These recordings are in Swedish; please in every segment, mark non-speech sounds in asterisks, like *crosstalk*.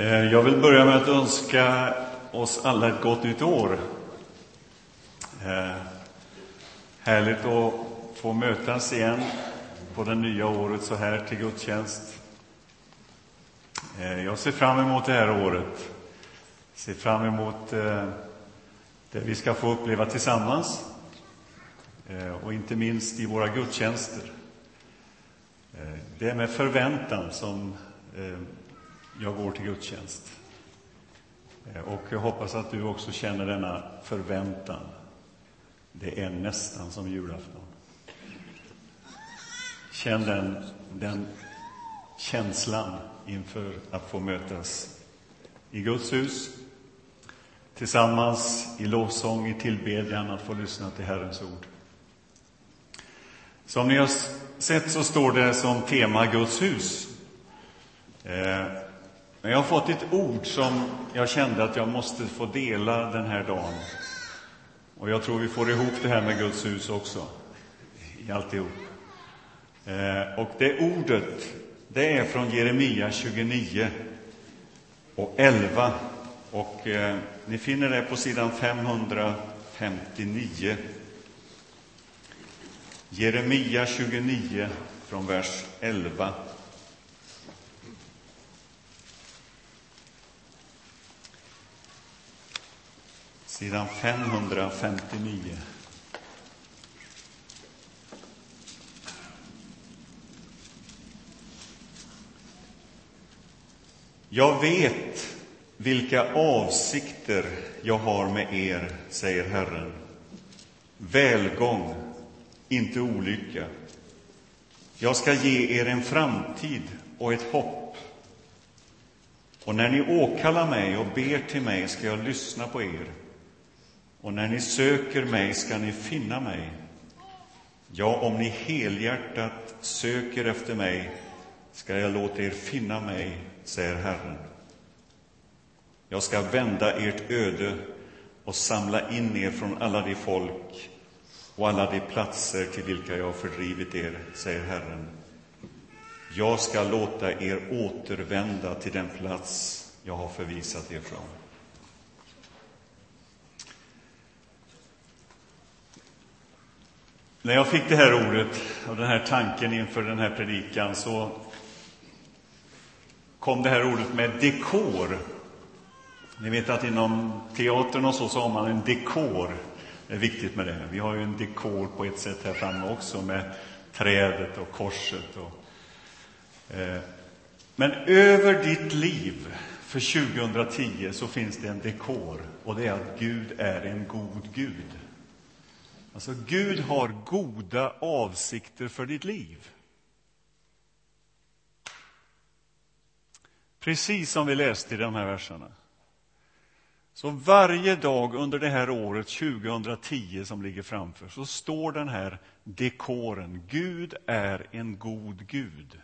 Eh, jag vill börja med att önska oss alla ett gott nytt år. Eh, härligt att få mötas igen på det nya året så här till gudstjänst. Eh, jag ser fram emot det här året. Ser fram emot det vi ska få uppleva tillsammans och inte minst i våra gudstjänster. Det är med förväntan som jag går till gudstjänst. Eh, och jag hoppas att du också känner denna förväntan. Det är nästan som julafton. Känn den, den känslan inför att få mötas i Guds hus, tillsammans i lovsång, i tillbedjan, att få lyssna till Herrens ord. Som ni har sett så står det som tema Guds hus. Eh, men jag har fått ett ord som jag kände att jag måste få dela den här dagen. Och jag tror vi får ihop det här med Guds hus också, i alltihop. Eh, och det ordet, det är från Jeremia 29 och 11. Och eh, ni finner det på sidan 559. Jeremia 29, från vers 11. Sidan 559. Jag vet vilka avsikter jag har med er, säger Herren. Välgång, inte olycka. Jag ska ge er en framtid och ett hopp. Och när ni åkallar mig och ber till mig ska jag lyssna på er. Och när ni söker mig ska ni finna mig. Ja, om ni helhjärtat söker efter mig ska jag låta er finna mig, säger Herren. Jag ska vända ert öde och samla in er från alla de folk och alla de platser till vilka jag har fördrivit er, säger Herren. Jag ska låta er återvända till den plats jag har förvisat er från. När jag fick det här ordet och den här tanken inför den här predikan så kom det här ordet med dekor. Ni vet att inom teatern och så, så har man en dekor. Det är viktigt med det. Vi har ju en dekor på ett sätt här framme också med trädet och korset. Och, eh. Men över ditt liv för 2010 så finns det en dekor och det är att Gud är en god Gud. Alltså, Gud har goda avsikter för ditt liv. Precis som vi läste i de här verserna. Så varje dag under det här året 2010 som ligger framför så står den här dekoren. Gud är en god Gud.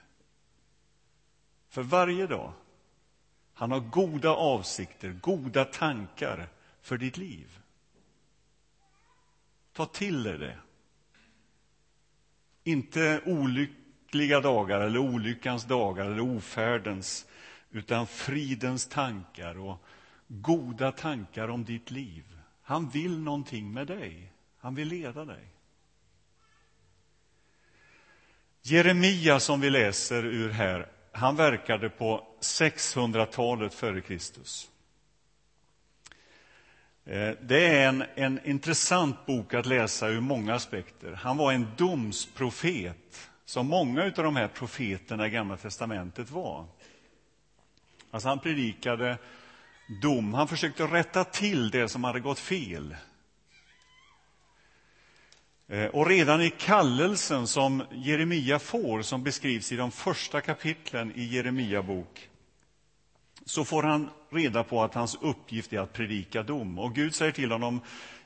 För varje dag. Han har goda avsikter, goda tankar för ditt liv. Ta till er det. Inte olyckliga dagar eller olyckans dagar eller ofärdens, utan fridens tankar och goda tankar om ditt liv. Han vill någonting med dig. Han vill leda dig. Jeremia, som vi läser ur här, han verkade på 600-talet före Kristus. Eh, det är en, en intressant bok att läsa ur många aspekter. Han var en domsprofet, som många av de här profeterna i Gamla testamentet var. Alltså han predikade dom. Han försökte rätta till det som hade gått fel. Eh, och redan i kallelsen som Jeremia får, som beskrivs i de första kapitlen i Jeremia bok, så får han reda på att hans uppgift är att predika dom. Och Gud säger till honom,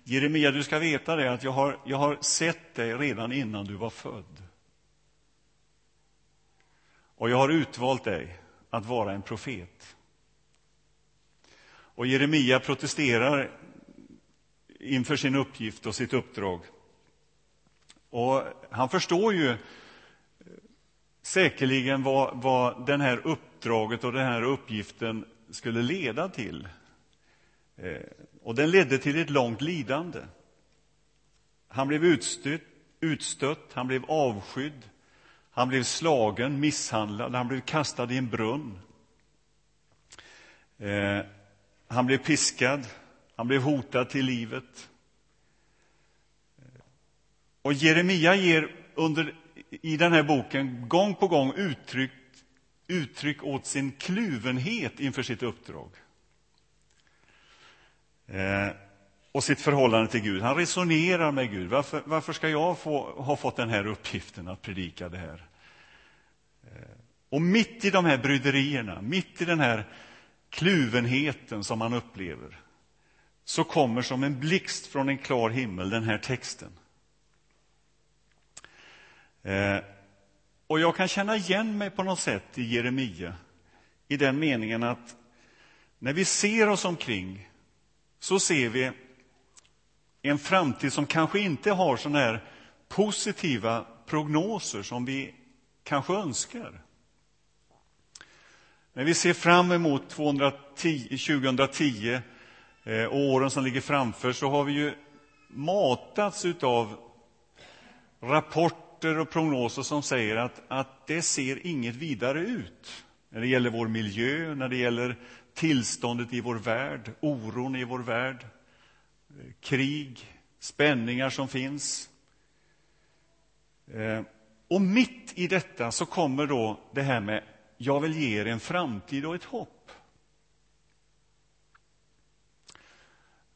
Jeremia, du ska veta det att jag har, jag har sett dig redan innan du var född. Och jag har utvalt dig att vara en profet. Och Jeremia protesterar inför sin uppgift och sitt uppdrag. Och han förstår ju säkerligen vad, vad den här uppdraget och den här uppgiften skulle leda till. Eh, och den ledde till ett långt lidande. Han blev utstött, utstött, han blev avskydd, han blev slagen, misshandlad, han blev kastad i en brunn. Eh, han blev piskad, han blev hotad till livet. Och Jeremia ger under, i den här boken gång på gång uttryck, uttryck åt sin kluvenhet inför sitt uppdrag. Eh, och sitt förhållande till Gud. Han resonerar med Gud. Varför, varför ska jag få, ha fått den här uppgiften att predika det här? Eh, och mitt i de här bryderierna, mitt i den här kluvenheten som han upplever, så kommer som en blixt från en klar himmel den här texten. Eh, och jag kan känna igen mig på något sätt i Jeremia i den meningen att när vi ser oss omkring så ser vi en framtid som kanske inte har såna här positiva prognoser som vi kanske önskar. När vi ser fram emot 210, 2010 eh, och åren som ligger framför så har vi ju matats av rapporter och prognoser som säger att, att det ser inget vidare ut när det gäller vår miljö, när det gäller tillståndet i vår värld, oron i vår värld, eh, krig, spänningar som finns. Eh, och mitt i detta så kommer då det här med jag vill ge er en framtid och ett hopp.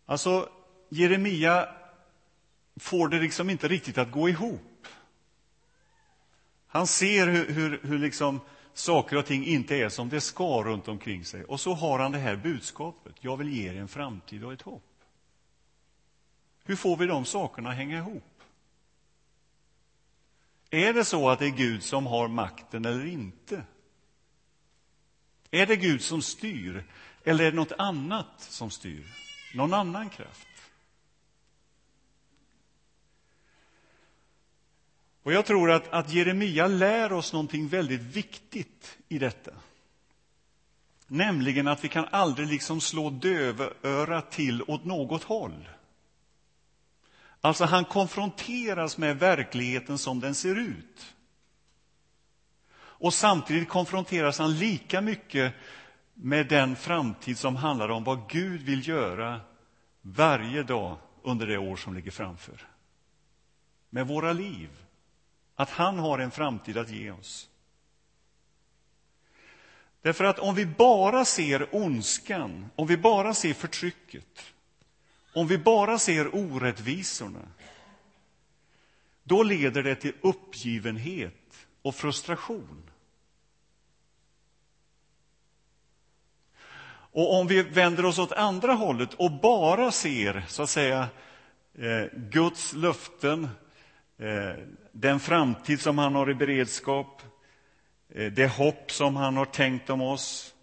Alltså, Jeremia får det liksom inte riktigt att gå ihop. Han ser hur, hur, hur liksom saker och ting inte är som det ska runt omkring sig. Och så har han det här budskapet. Jag vill ge er en framtid och ett hopp. Hur får vi de sakerna att hänga ihop? Är det så att det är Gud som har makten eller inte? Är det Gud som styr, eller är det något annat som styr? Någon annan kraft? Och Jag tror att, att Jeremia lär oss någonting väldigt viktigt i detta. Nämligen att vi kan aldrig liksom slå dövörat till åt något håll. Alltså, han konfronteras med verkligheten som den ser ut. Och samtidigt konfronteras han lika mycket med den framtid som handlar om vad Gud vill göra varje dag under det år som ligger framför. Med våra liv. Att han har en framtid att ge oss. Därför att om vi bara ser ondskan, om vi bara ser förtrycket, om vi bara ser orättvisorna, då leder det till uppgivenhet och frustration. Och om vi vänder oss åt andra hållet och bara ser, så att säga, eh, Guds löften, eh, den framtid som han har i beredskap, eh, det hopp som han har tänkt om oss.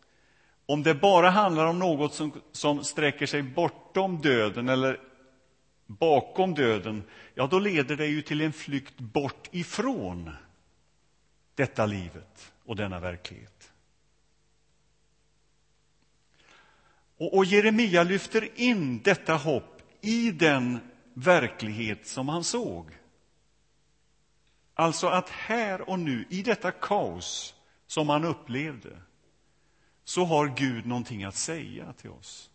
Om det bara handlar om något som, som sträcker sig bortom döden eller bakom döden, ja, då leder det ju till en flykt bort ifrån detta livet och denna verklighet. Och, och Jeremia lyfter in detta hopp i den verklighet som han såg. Alltså att här och nu, i detta kaos som han upplevde, så har Gud någonting att säga till oss.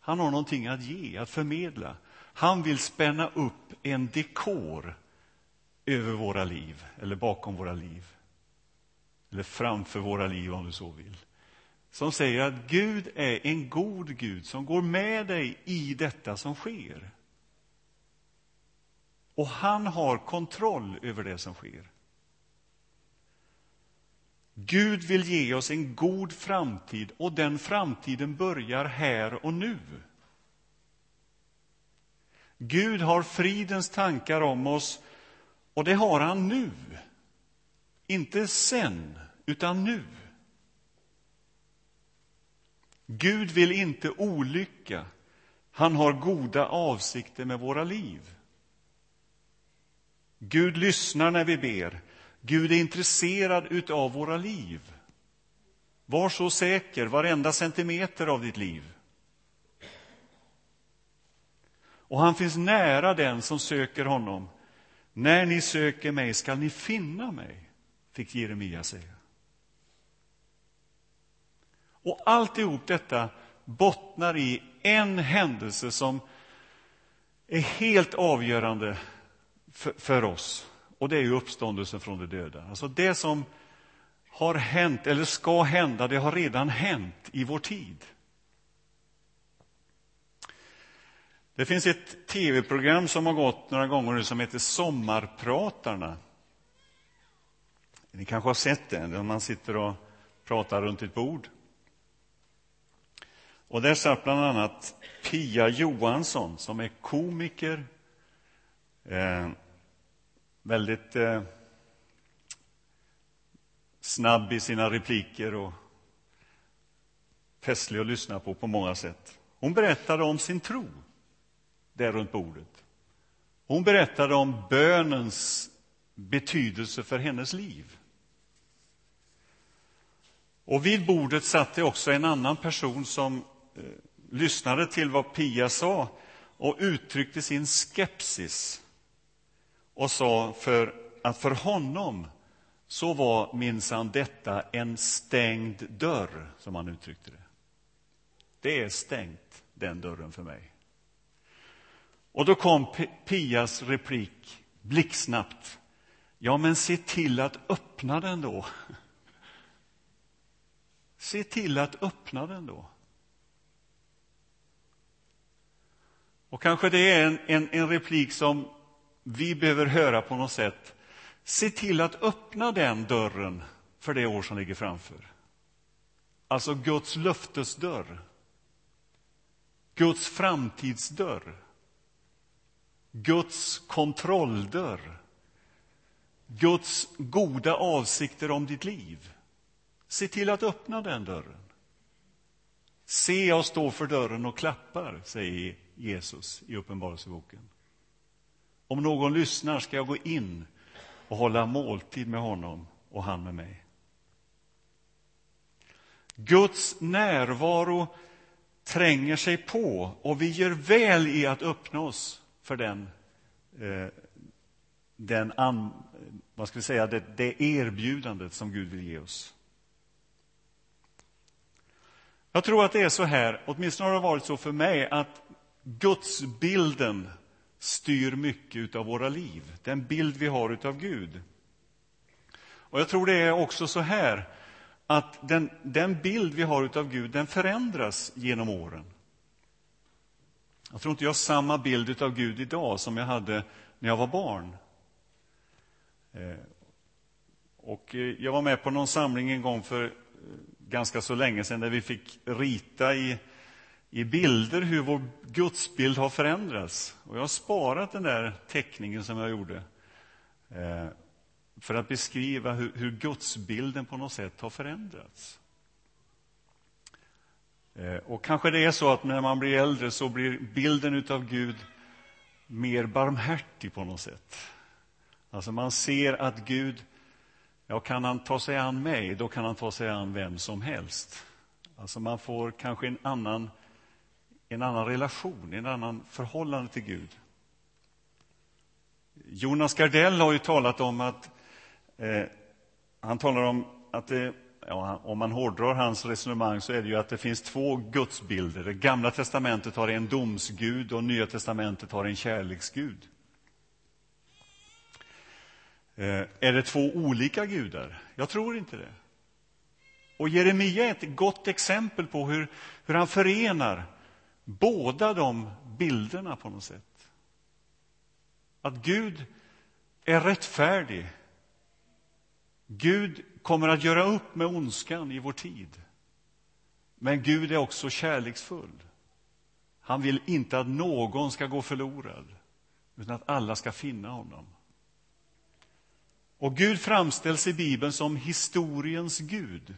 Han har någonting att ge, att förmedla. Han vill spänna upp en dekor över våra liv, eller bakom våra liv. Eller framför våra liv, om du så vill. Som säger att Gud är en god Gud som går med dig i detta som sker. Och han har kontroll över det som sker. Gud vill ge oss en god framtid och den framtiden börjar här och nu. Gud har fridens tankar om oss och det har han nu. Inte sen, utan nu. Gud vill inte olycka. Han har goda avsikter med våra liv. Gud lyssnar när vi ber. Gud är intresserad utav våra liv. Var så säker, varenda centimeter av ditt liv. Och han finns nära den som söker honom. När ni söker mig skall ni finna mig, fick Jeremia säga. Och alltihop detta bottnar i en händelse som är helt avgörande för, för oss. Och det är ju uppståndelsen från de döda. Alltså det som har hänt, eller ska hända, det har redan hänt i vår tid. Det finns ett tv-program som har gått några gånger nu som heter Sommarpratarna. Ni kanske har sett det, där man sitter och pratar runt ett bord. Och där satt bland annat Pia Johansson, som är komiker, eh, väldigt eh, snabb i sina repliker och festlig att lyssna på på många sätt. Hon berättade om sin tro där runt bordet. Hon berättade om bönens betydelse för hennes liv. Och vid bordet satt det också en annan person som eh, lyssnade till vad Pia sa och uttryckte sin skepsis och sa för att för honom så var minsann detta en stängd dörr, som han uttryckte det. Det är stängt, den dörren för mig. Och då kom Pias replik blixtsnabbt. Ja, men se till att öppna den då. *laughs* Se till att öppna den då. Och kanske det är en, en, en replik som vi behöver höra på något sätt. Se till att öppna den dörren för det år som ligger framför. Alltså Guds löftesdörr. Guds framtidsdörr. Guds kontrolldörr. Guds goda avsikter om ditt liv. Se till att öppna den dörren. Se, jag står för dörren och klappar, säger Jesus i Uppenbarelseboken. Om någon lyssnar ska jag gå in och hålla måltid med honom och han med mig. Guds närvaro tränger sig på och vi gör väl i att öppna oss för den, eh, den an, vad ska vi säga, det, det erbjudandet som Gud vill ge oss. Jag tror att det är så här, åtminstone har det varit så för mig, att gudsbilden styr mycket av våra liv, den bild vi har av Gud. Och jag tror det är också så här att den, den bild vi har av Gud den förändras genom åren. Jag tror inte jag har samma bild av Gud idag som jag hade när jag var barn. Eh, och eh, jag var med på någon samling en gång för eh, ganska så länge sedan där vi fick rita i i bilder hur vår gudsbild har förändrats. Och jag har sparat den där teckningen som jag gjorde eh, för att beskriva hur, hur gudsbilden på något sätt har förändrats. Eh, och kanske det är så att när man blir äldre så blir bilden av Gud mer barmhärtig på något sätt. Alltså man ser att Gud, ja, kan han ta sig an mig, då kan han ta sig an vem som helst. Alltså man får kanske en annan en annan relation, en annan förhållande till Gud. Jonas Gardell har ju talat om att eh, han talar om att det, ja, om man hårdrar hans resonemang så är det ju att det finns två gudsbilder. Det gamla testamentet har en domsgud och nya testamentet har en kärleksgud. Eh, är det två olika gudar? Jag tror inte det. Och Jeremia är ett gott exempel på hur, hur han förenar båda de bilderna på något sätt. Att Gud är rättfärdig. Gud kommer att göra upp med ondskan i vår tid. Men Gud är också kärleksfull. Han vill inte att någon ska gå förlorad, utan att alla ska finna honom. Och Gud framställs i Bibeln som historiens Gud.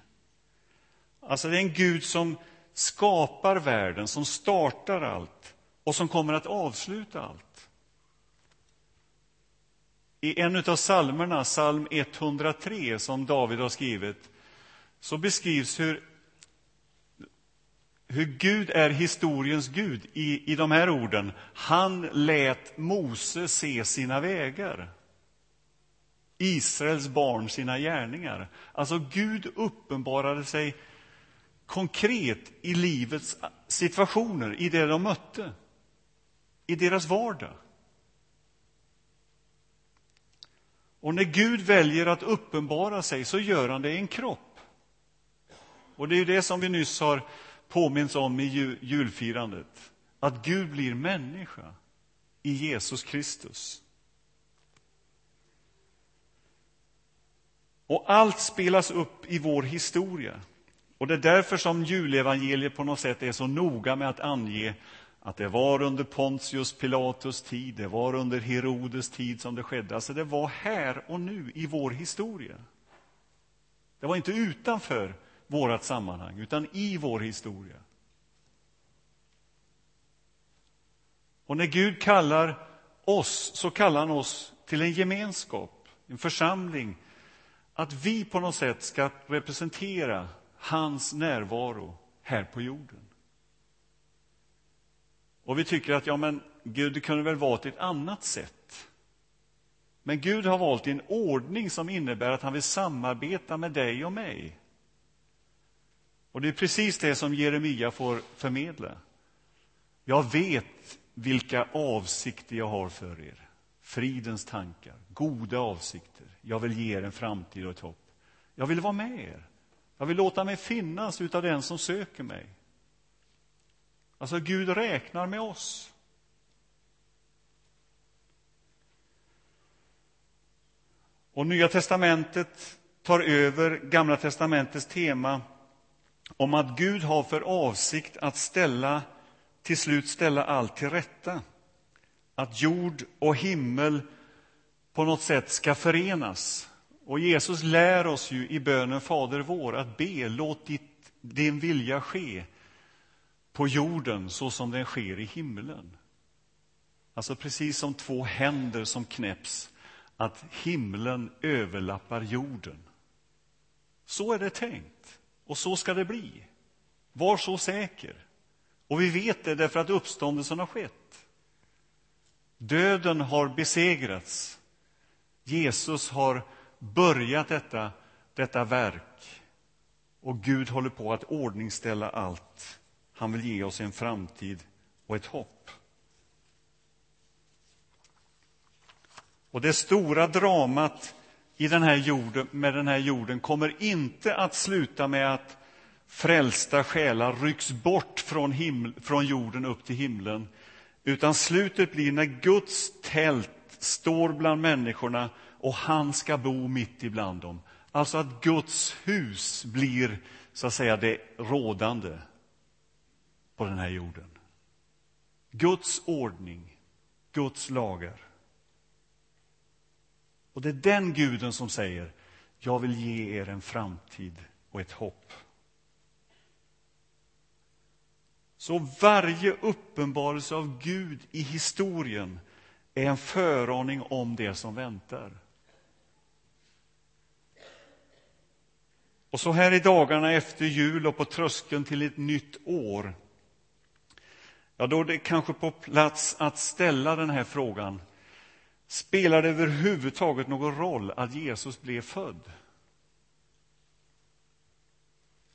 Alltså det är en Gud som skapar världen, som startar allt och som kommer att avsluta allt. I en av psalmerna, psalm 103, som David har skrivit, så beskrivs hur, hur Gud är historiens Gud i, i de här orden. Han lät Mose se sina vägar. Israels barn sina gärningar. Alltså, Gud uppenbarade sig konkret i livets situationer, i det de mötte, i deras vardag. Och när Gud väljer att uppenbara sig så gör han det i en kropp. Och det är det som vi nyss har påminns om i julfirandet. Att Gud blir människa i Jesus Kristus. Och allt spelas upp i vår historia. Och Det är därför som julevangeliet på något sätt är så noga med att ange att det var under Pontius Pilatus tid, det var under Herodes tid som det skedde. Alltså det var här och nu i vår historia. Det var inte utanför vårt sammanhang, utan i vår historia. Och när Gud kallar oss, så kallar han oss till en gemenskap, en församling, att vi på något sätt ska representera hans närvaro här på jorden. Och vi tycker att ja, men Gud det kunde väl valt ett annat sätt. Men Gud har valt en ordning som innebär att han vill samarbeta med dig och mig. Och det är precis det som Jeremia får förmedla. Jag vet vilka avsikter jag har för er. Fridens tankar, goda avsikter. Jag vill ge er en framtid och ett hopp. Jag vill vara med er. Jag vill låta mig finnas utav den som söker mig. Alltså, Gud räknar med oss. Och Nya testamentet tar över Gamla testamentets tema om att Gud har för avsikt att ställa, till slut ställa allt till rätta. Att jord och himmel på något sätt ska förenas. Och Jesus lär oss ju i bönen Fader vår att be, låt ditt, din vilja ske på jorden så som den sker i himlen. Alltså precis som två händer som knäpps, att himlen överlappar jorden. Så är det tänkt, och så ska det bli. Var så säker. Och vi vet det därför att uppståndelsen har skett. Döden har besegrats. Jesus har börjat detta, detta verk. Och Gud håller på att ordningställa allt. Han vill ge oss en framtid och ett hopp. Och det stora dramat i den här jorden, med den här jorden kommer inte att sluta med att frälsta själar rycks bort från, himl, från jorden upp till himlen. Utan slutet blir när Guds tält står bland människorna och han ska bo mitt ibland dem. Alltså att Guds hus blir så att säga det rådande på den här jorden. Guds ordning, Guds lagar. Och det är den guden som säger, jag vill ge er en framtid och ett hopp. Så varje uppenbarelse av Gud i historien är en föraning om det som väntar. Och så här i dagarna efter jul och på tröskeln till ett nytt år ja, då är det kanske på plats att ställa den här frågan. Spelar det överhuvudtaget någon roll att Jesus blev född?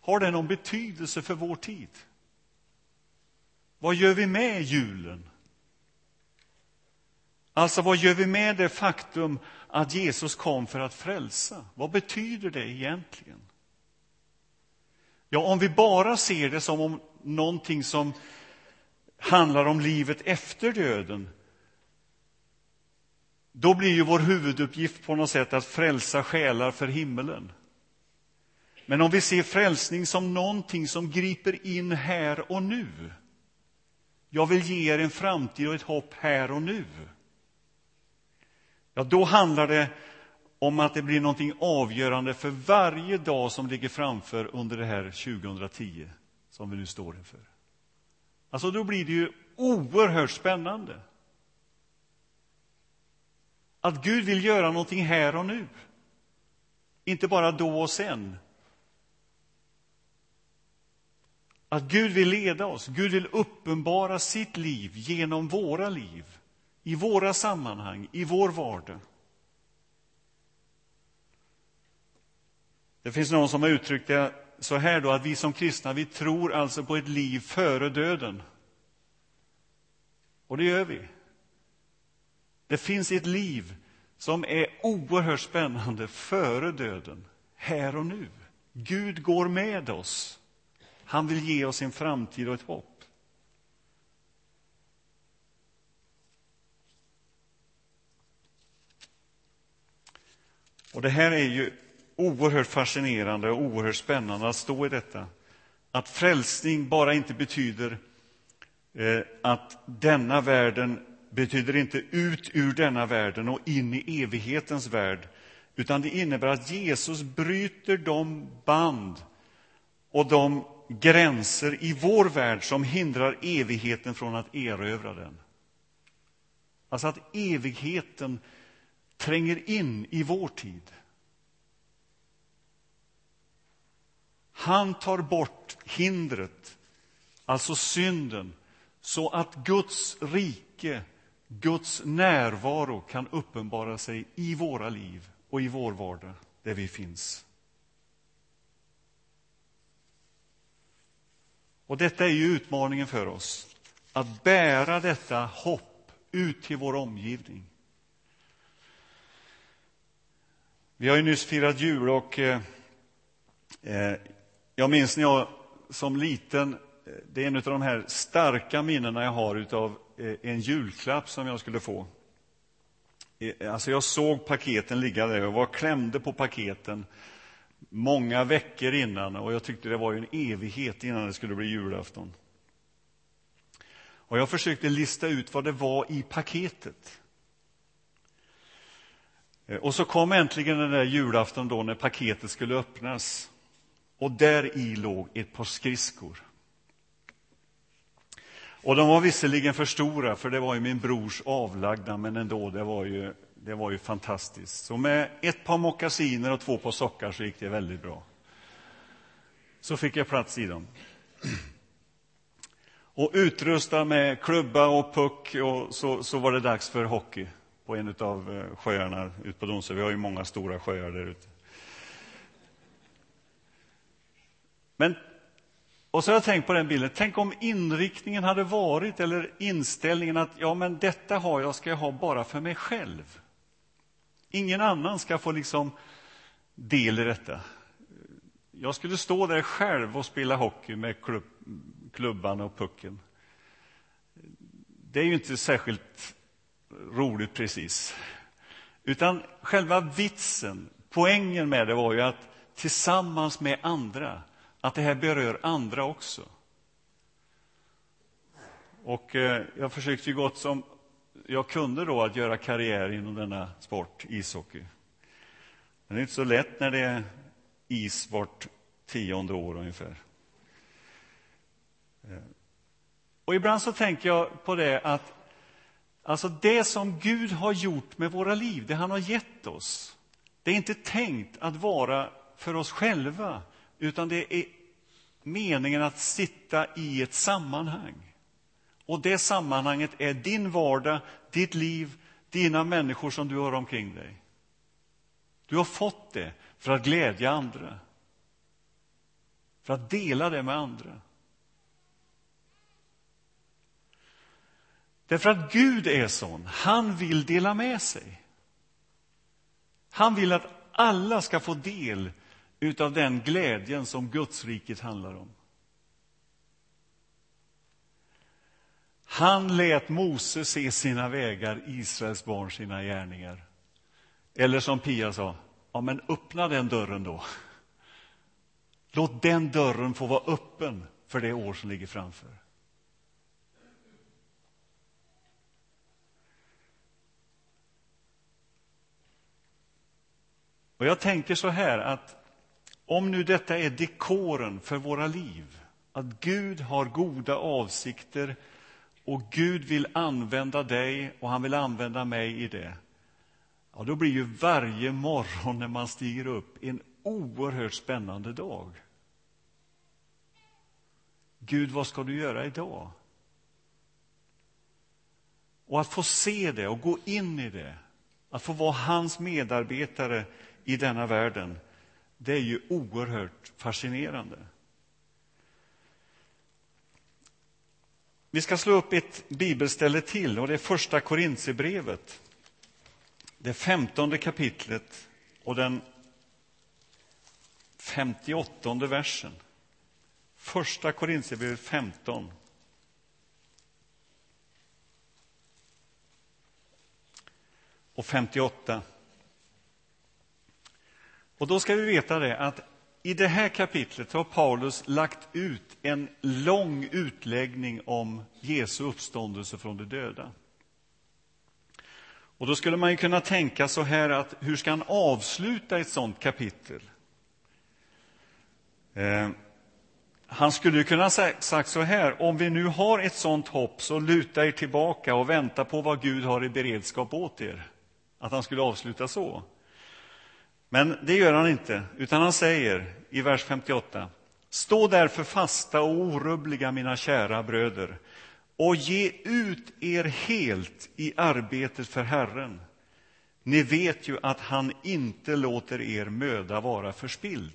Har det någon betydelse för vår tid? Vad gör vi med julen? Alltså, vad gör vi med det faktum att Jesus kom för att frälsa? Vad betyder det egentligen? Ja, om vi bara ser det som om någonting som handlar om livet efter döden då blir ju vår huvuduppgift på något sätt att frälsa själar för himmelen. Men om vi ser frälsning som någonting som griper in här och nu jag vill ge er en framtid och ett hopp här och nu ja, då handlar det om att det blir någonting avgörande för varje dag som ligger framför under det här 2010 som vi nu står inför. Alltså, då blir det ju oerhört spännande. Att Gud vill göra någonting här och nu. Inte bara då och sen. Att Gud vill leda oss, Gud vill uppenbara sitt liv genom våra liv, i våra sammanhang, i vår vardag. Det finns någon som har uttryckt det så här då, att vi som kristna, vi tror alltså på ett liv före döden. Och det gör vi. Det finns ett liv som är oerhört spännande före döden, här och nu. Gud går med oss. Han vill ge oss en framtid och ett hopp. Och det här är ju oerhört fascinerande och oerhört spännande att stå i detta. Att frälsning bara inte betyder eh, att denna världen betyder inte ut ur denna världen och in i evighetens värld, utan det innebär att Jesus bryter de band och de gränser i vår värld som hindrar evigheten från att erövra den. Alltså att evigheten tränger in i vår tid. Han tar bort hindret, alltså synden, så att Guds rike, Guds närvaro kan uppenbara sig i våra liv och i vår vardag, där vi finns. Och detta är ju utmaningen för oss, att bära detta hopp ut till vår omgivning. Vi har ju nyss firat jul och eh, eh jag minns när jag som liten, eh, det är en av de här starka minnena jag har utav eh, en julklapp som jag skulle få. Eh, alltså jag såg paketen ligga där, jag var klämde på paketen många veckor innan och jag tyckte det var en evighet innan det skulle bli julafton. Och jag försökte lista ut vad det var i paketet. Eh, och så kom äntligen den där julafton då när paketet skulle öppnas och där i låg ett par skridskor. Och de var visserligen för stora, för det var ju min brors avlagda, men ändå, det var ju, det var ju fantastiskt. Så med ett par mockasiner och två par sockar så gick det väldigt bra. Så fick jag plats i dem. Och utrustad med klubba och puck och så, så var det dags för hockey på en av eh, sjöarna ute på Donsö. Vi har ju många stora sjöar där ute. Men, och så har jag tänkt på den bilden. Tänk om inriktningen hade varit, eller inställningen att ja, men detta har jag, ska jag ha bara för mig själv. Ingen annan ska få liksom del i detta. Jag skulle stå där själv och spela hockey med klubb, klubban och pucken. Det är ju inte särskilt roligt precis. Utan själva vitsen, poängen med det var ju att tillsammans med andra att det här berör andra också. Och eh, jag försökte ju gott som jag kunde då att göra karriär inom denna sport, ishockey. Men det är inte så lätt när det är is vart tionde år ungefär. Eh, och ibland så tänker jag på det att alltså det som Gud har gjort med våra liv, det han har gett oss, det är inte tänkt att vara för oss själva, utan det är meningen att sitta i ett sammanhang. Och det sammanhanget är din vardag, ditt liv, dina människor som du har omkring dig. Du har fått det för att glädja andra. För att dela det med andra. Därför att Gud är sån. Han vill dela med sig. Han vill att alla ska få del utav den glädjen som Gudsriket handlar om. Han lät Mose se sina vägar, Israels barn sina gärningar. Eller som Pia sa, ja men öppna den dörren då. Låt den dörren få vara öppen för det år som ligger framför. Och jag tänker så här att om nu detta är dekoren för våra liv, att Gud har goda avsikter och Gud vill använda dig och han vill använda mig i det, ja, då blir ju varje morgon när man stiger upp en oerhört spännande dag. Gud, vad ska du göra idag? Och att få se det och gå in i det, att få vara hans medarbetare i denna världen, det är ju oerhört fascinerande. Vi ska slå upp ett bibelställe till, och det är Första Korintierbrevet. Det femtonde kapitlet och den 58 versen. Första Korintierbrevet 15. Och 58. Och då ska vi veta det att i det här kapitlet har Paulus lagt ut en lång utläggning om Jesu uppståndelse från de döda. Och då skulle man ju kunna tänka så här att hur ska han avsluta ett sånt kapitel? Eh, han skulle kunna kunna sagt så här, om vi nu har ett sånt hopp så luta er tillbaka och vänta på vad Gud har i beredskap åt er. Att han skulle avsluta så. Men det gör han inte, utan han säger i vers 58. Stå därför fasta och orubbliga, mina kära bröder, och ge ut er helt i arbetet för Herren. Ni vet ju att han inte låter er möda vara förspilld.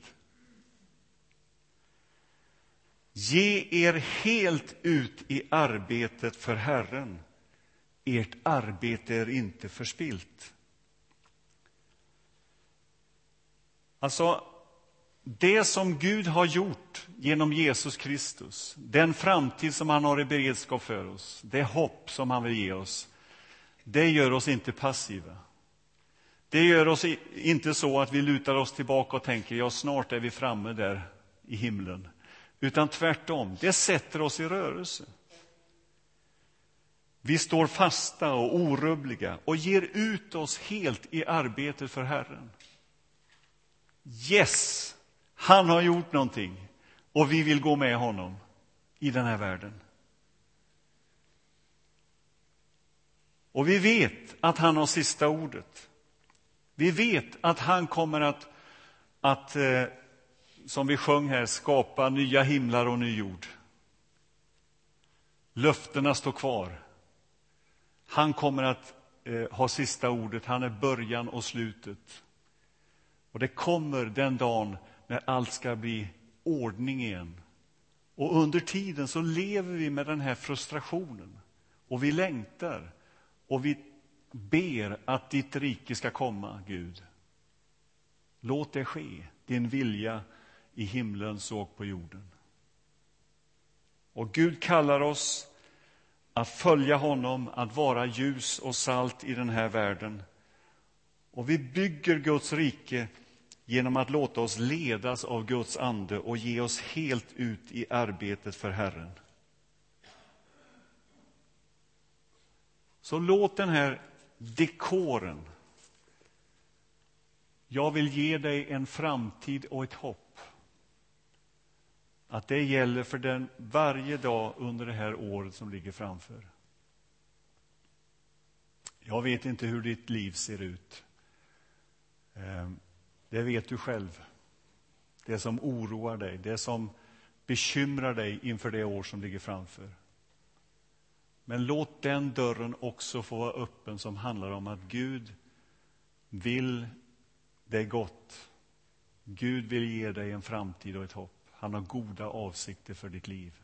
Ge er helt ut i arbetet för Herren. Ert arbete är inte förspilt. Alltså, det som Gud har gjort genom Jesus Kristus, den framtid som han har i beredskap för oss, det hopp som han vill ge oss, det gör oss inte passiva. Det gör oss inte så att vi lutar oss tillbaka och tänker ja, snart är vi framme där i himlen. Utan tvärtom, det sätter oss i rörelse. Vi står fasta och orubbliga och ger ut oss helt i arbetet för Herren. Yes, han har gjort någonting och vi vill gå med honom i den här världen. Och vi vet att han har sista ordet. Vi vet att han kommer att, att eh, som vi sjöng här, skapa nya himlar och ny jord. Löftena står kvar. Han kommer att eh, ha sista ordet. Han är början och slutet. Och det kommer den dagen när allt ska bli ordning igen. Och under tiden så lever vi med den här frustrationen. Och vi längtar. Och vi ber att ditt rike ska komma, Gud. Låt det ske, din vilja i himlen såg på jorden. Och Gud kallar oss att följa honom, att vara ljus och salt i den här världen. Och vi bygger Guds rike genom att låta oss ledas av Guds ande och ge oss helt ut i arbetet för Herren. Så låt den här dekoren jag vill ge dig en framtid och ett hopp. Att det gäller för den varje dag under det här året som ligger framför. Jag vet inte hur ditt liv ser ut. Ehm, det vet du själv. Det som oroar dig, det som bekymrar dig inför det år som ligger framför. Men låt den dörren också få vara öppen som handlar om att Gud vill dig gott. Gud vill ge dig en framtid och ett hopp. Han har goda avsikter för ditt liv.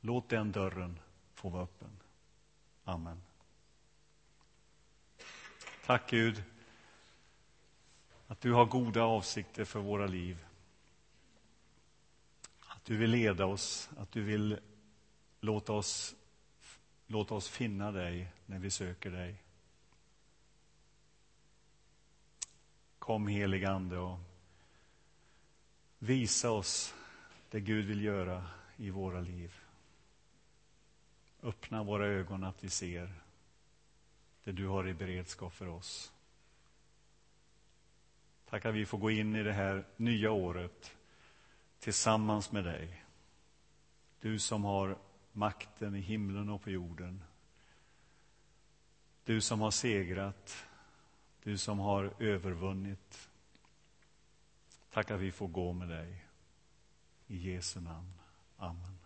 Låt den dörren få vara öppen. Amen. Tack Gud att du har goda avsikter för våra liv. Att du vill leda oss, att du vill låta oss, låta oss finna dig när vi söker dig. Kom helig Ande och visa oss det Gud vill göra i våra liv. Öppna våra ögon att vi ser det du har i beredskap för oss. Tack att vi får gå in i det här nya året tillsammans med dig. Du som har makten i himlen och på jorden. Du som har segrat, du som har övervunnit. Tack att vi får gå med dig. I Jesu namn. Amen.